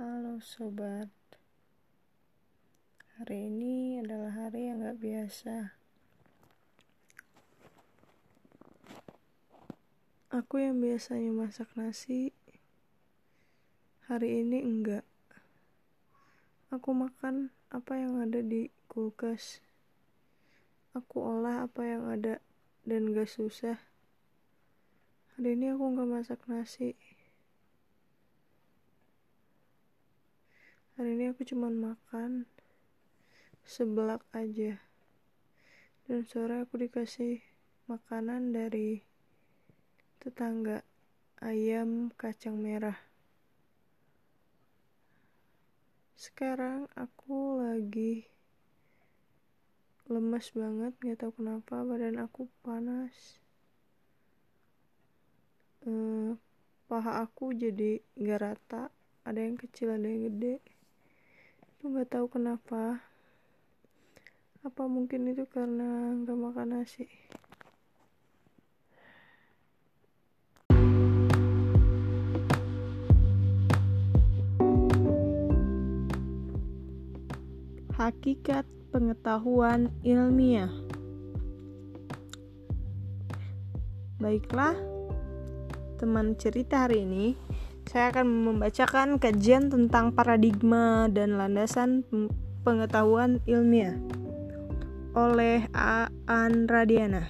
Halo sobat, hari ini adalah hari yang gak biasa. Aku yang biasanya masak nasi, hari ini enggak. Aku makan apa yang ada di kulkas. Aku olah apa yang ada dan gak susah. Hari ini aku gak masak nasi. Hari ini aku cuma makan sebelak aja. Dan sore aku dikasih makanan dari tetangga ayam kacang merah. Sekarang aku lagi lemes banget, nggak tahu kenapa badan aku panas. Eh, paha aku jadi nggak rata, ada yang kecil ada yang gede itu nggak tahu kenapa. Apa mungkin itu karena nggak makan nasi? Hakikat pengetahuan ilmiah. Baiklah teman cerita hari ini saya akan membacakan kajian tentang paradigma dan landasan pengetahuan ilmiah oleh Aan Radiana.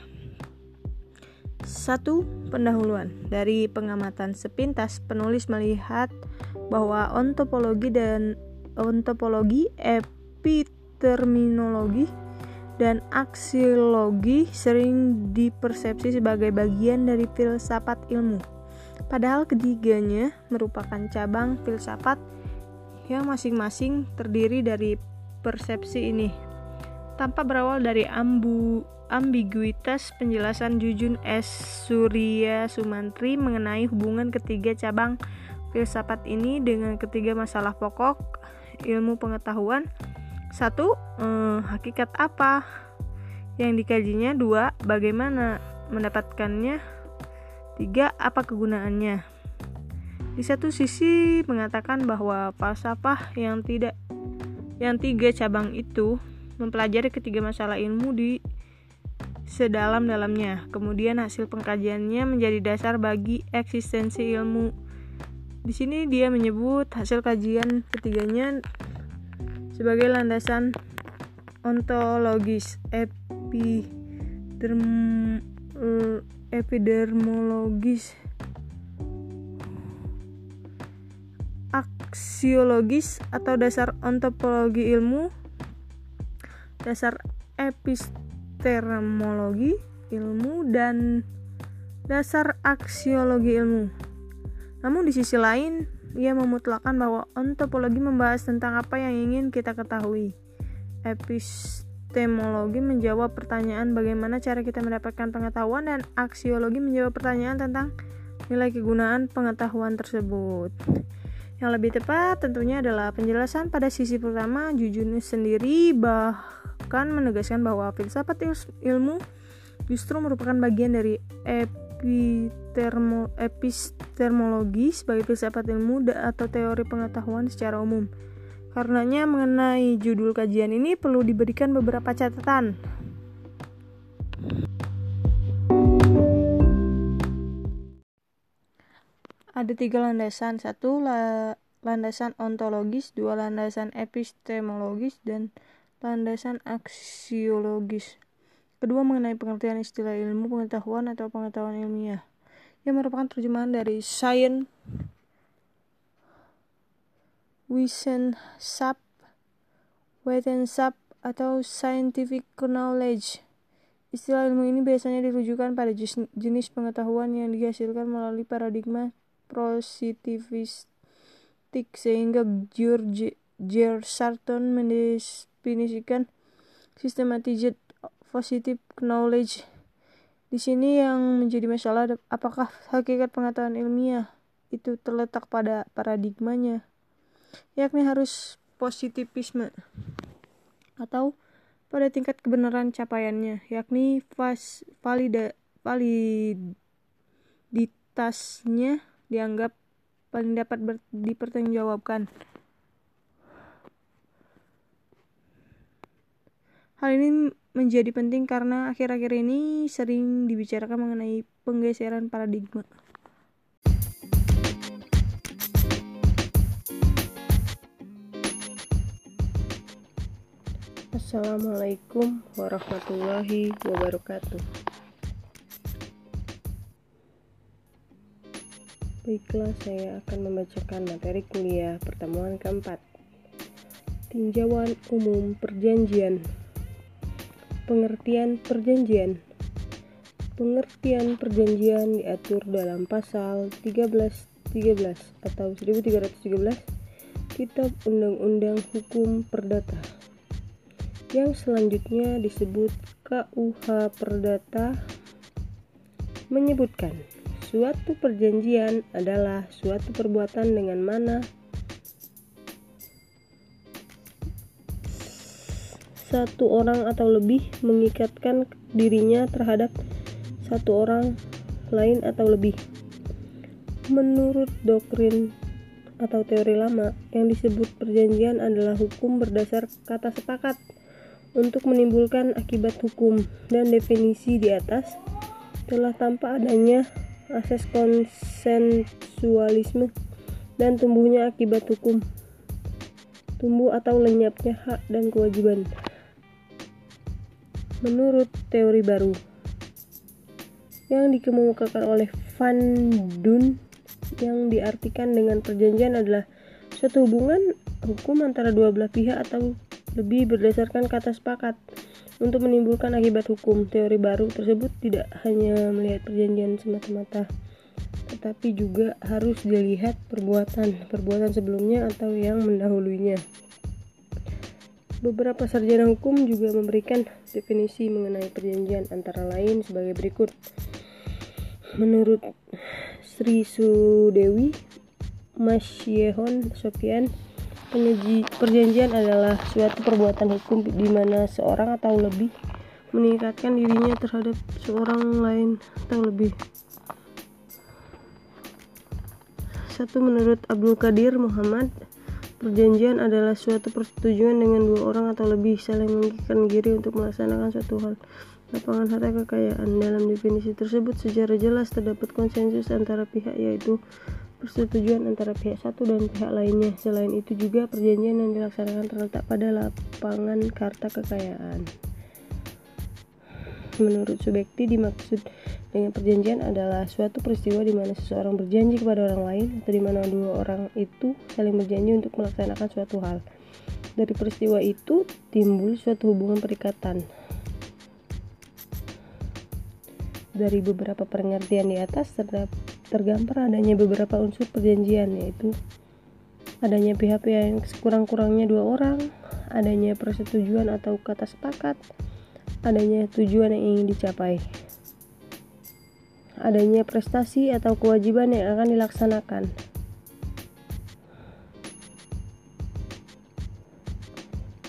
Satu pendahuluan. Dari pengamatan sepintas penulis melihat bahwa ontopologi dan ontopologi epiterminologi dan aksiologi sering dipersepsi sebagai bagian dari filsafat ilmu Padahal ketiganya merupakan cabang filsafat yang masing-masing terdiri dari persepsi ini. Tanpa berawal dari ambu ambiguitas penjelasan Jujun S. Surya Sumantri mengenai hubungan ketiga cabang filsafat ini dengan ketiga masalah pokok ilmu pengetahuan. Satu, eh, hakikat apa yang dikajinya? Dua, bagaimana mendapatkannya? Tiga, apa kegunaannya? Di satu sisi mengatakan bahwa falsafah yang tidak yang tiga cabang itu mempelajari ketiga masalah ilmu di sedalam-dalamnya. Kemudian hasil pengkajiannya menjadi dasar bagi eksistensi ilmu. Di sini dia menyebut hasil kajian ketiganya sebagai landasan ontologis epiderm epidermologis aksiologis atau dasar ontopologi ilmu dasar epistemologi ilmu dan dasar aksiologi ilmu. Namun di sisi lain ia memutlakan bahwa ontopologi membahas tentang apa yang ingin kita ketahui. Epist Epistemologi menjawab pertanyaan bagaimana cara kita mendapatkan pengetahuan dan aksiologi menjawab pertanyaan tentang nilai kegunaan pengetahuan tersebut. Yang lebih tepat tentunya adalah penjelasan pada sisi pertama Jujun sendiri bahkan menegaskan bahwa filsafat ilmu justru merupakan bagian dari epistemologi sebagai filsafat ilmu atau teori pengetahuan secara umum. Karenanya mengenai judul kajian ini perlu diberikan beberapa catatan. Ada tiga landasan, satu landasan ontologis, dua landasan epistemologis, dan landasan aksiologis. Kedua mengenai pengertian istilah ilmu pengetahuan atau pengetahuan ilmiah, yang merupakan terjemahan dari science Wissenschaft, Wissenschaft atau scientific knowledge. Istilah ilmu ini biasanya dirujukan pada jenis pengetahuan yang dihasilkan melalui paradigma positivistik sehingga George Sarton mendefinisikan systematic positive knowledge. Di sini yang menjadi masalah apakah hakikat pengetahuan ilmiah itu terletak pada paradigmanya yakni harus positivisme atau pada tingkat kebenaran capaiannya, yakni fas, valida, validitasnya dianggap paling dapat dipertanggungjawabkan. Hal ini menjadi penting karena akhir-akhir ini sering dibicarakan mengenai penggeseran paradigma. Assalamualaikum warahmatullahi wabarakatuh. Baiklah, saya akan membacakan materi kuliah pertemuan keempat. Tinjauan umum perjanjian Pengertian perjanjian Pengertian perjanjian diatur dalam pasal 1313 atau 1313 Kitab Undang-Undang Hukum Perdata yang selanjutnya disebut KUH Perdata menyebutkan suatu perjanjian adalah suatu perbuatan dengan mana satu orang atau lebih mengikatkan dirinya terhadap satu orang lain atau lebih. Menurut doktrin atau teori lama, yang disebut perjanjian adalah hukum berdasar kata sepakat untuk menimbulkan akibat hukum dan definisi di atas telah tampak adanya asas konsensualisme dan tumbuhnya akibat hukum tumbuh atau lenyapnya hak dan kewajiban. Menurut teori baru yang dikemukakan oleh Van Dun yang diartikan dengan perjanjian adalah suatu hubungan hukum antara dua belah pihak atau lebih berdasarkan kata sepakat untuk menimbulkan akibat hukum. Teori baru tersebut tidak hanya melihat perjanjian semata-mata, tetapi juga harus dilihat perbuatan perbuatan sebelumnya atau yang mendahulunya. Beberapa sarjana hukum juga memberikan definisi mengenai perjanjian antara lain sebagai berikut. Menurut Sri Sudewi Masyehon Sofian, perjanjian adalah suatu perbuatan hukum di mana seorang atau lebih meningkatkan dirinya terhadap seorang lain atau lebih. Satu menurut Abdul Qadir Muhammad Perjanjian adalah suatu persetujuan dengan dua orang atau lebih saling mengikat diri untuk melaksanakan suatu hal. Lapangan harta kekayaan dalam definisi tersebut secara jelas terdapat konsensus antara pihak yaitu persetujuan antara pihak satu dan pihak lainnya. Selain itu juga perjanjian yang dilaksanakan terletak pada lapangan karta kekayaan. Menurut Subekti dimaksud dengan perjanjian adalah suatu peristiwa di mana seseorang berjanji kepada orang lain atau di mana dua orang itu saling berjanji untuk melaksanakan suatu hal. Dari peristiwa itu timbul suatu hubungan perikatan. Dari beberapa pengertian di atas tergambar adanya beberapa unsur perjanjian yaitu adanya pihak-pihak yang sekurang-kurangnya dua orang, adanya persetujuan atau kata sepakat, adanya tujuan yang ingin dicapai adanya prestasi atau kewajiban yang akan dilaksanakan.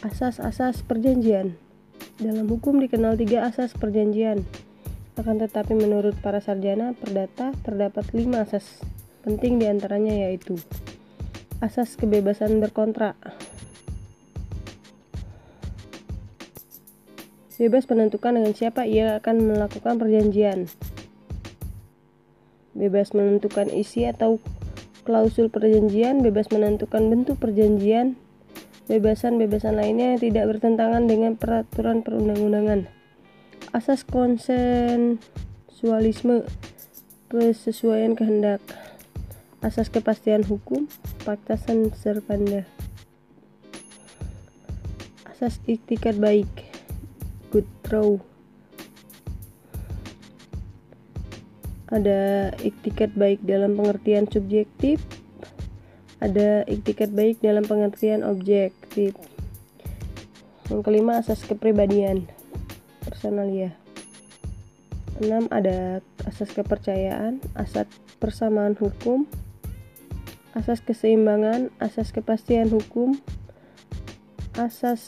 Asas-asas perjanjian Dalam hukum dikenal tiga asas perjanjian. Akan tetapi menurut para sarjana perdata terdapat lima asas penting di antaranya yaitu Asas kebebasan berkontrak Bebas menentukan dengan siapa ia akan melakukan perjanjian bebas menentukan isi atau klausul perjanjian, bebas menentukan bentuk perjanjian, bebasan-bebasan lainnya yang tidak bertentangan dengan peraturan perundang-undangan. Asas konsensualisme persesuaian kehendak asas kepastian hukum fakta serpanda asas iktikat baik good throw. Ada iktikat baik dalam pengertian subjektif ada iktikat baik dalam pengertian objektif. Yang kelima asas kepribadian personalia enam ada asas kepercayaan asas persamaan hukum asas keseimbangan asas kepastian hukum asas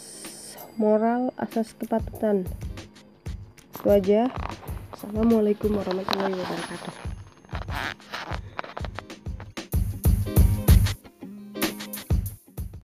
moral asas kepatutan. Itu aja. Assalamualaikum warahmatullahi wabarakatuh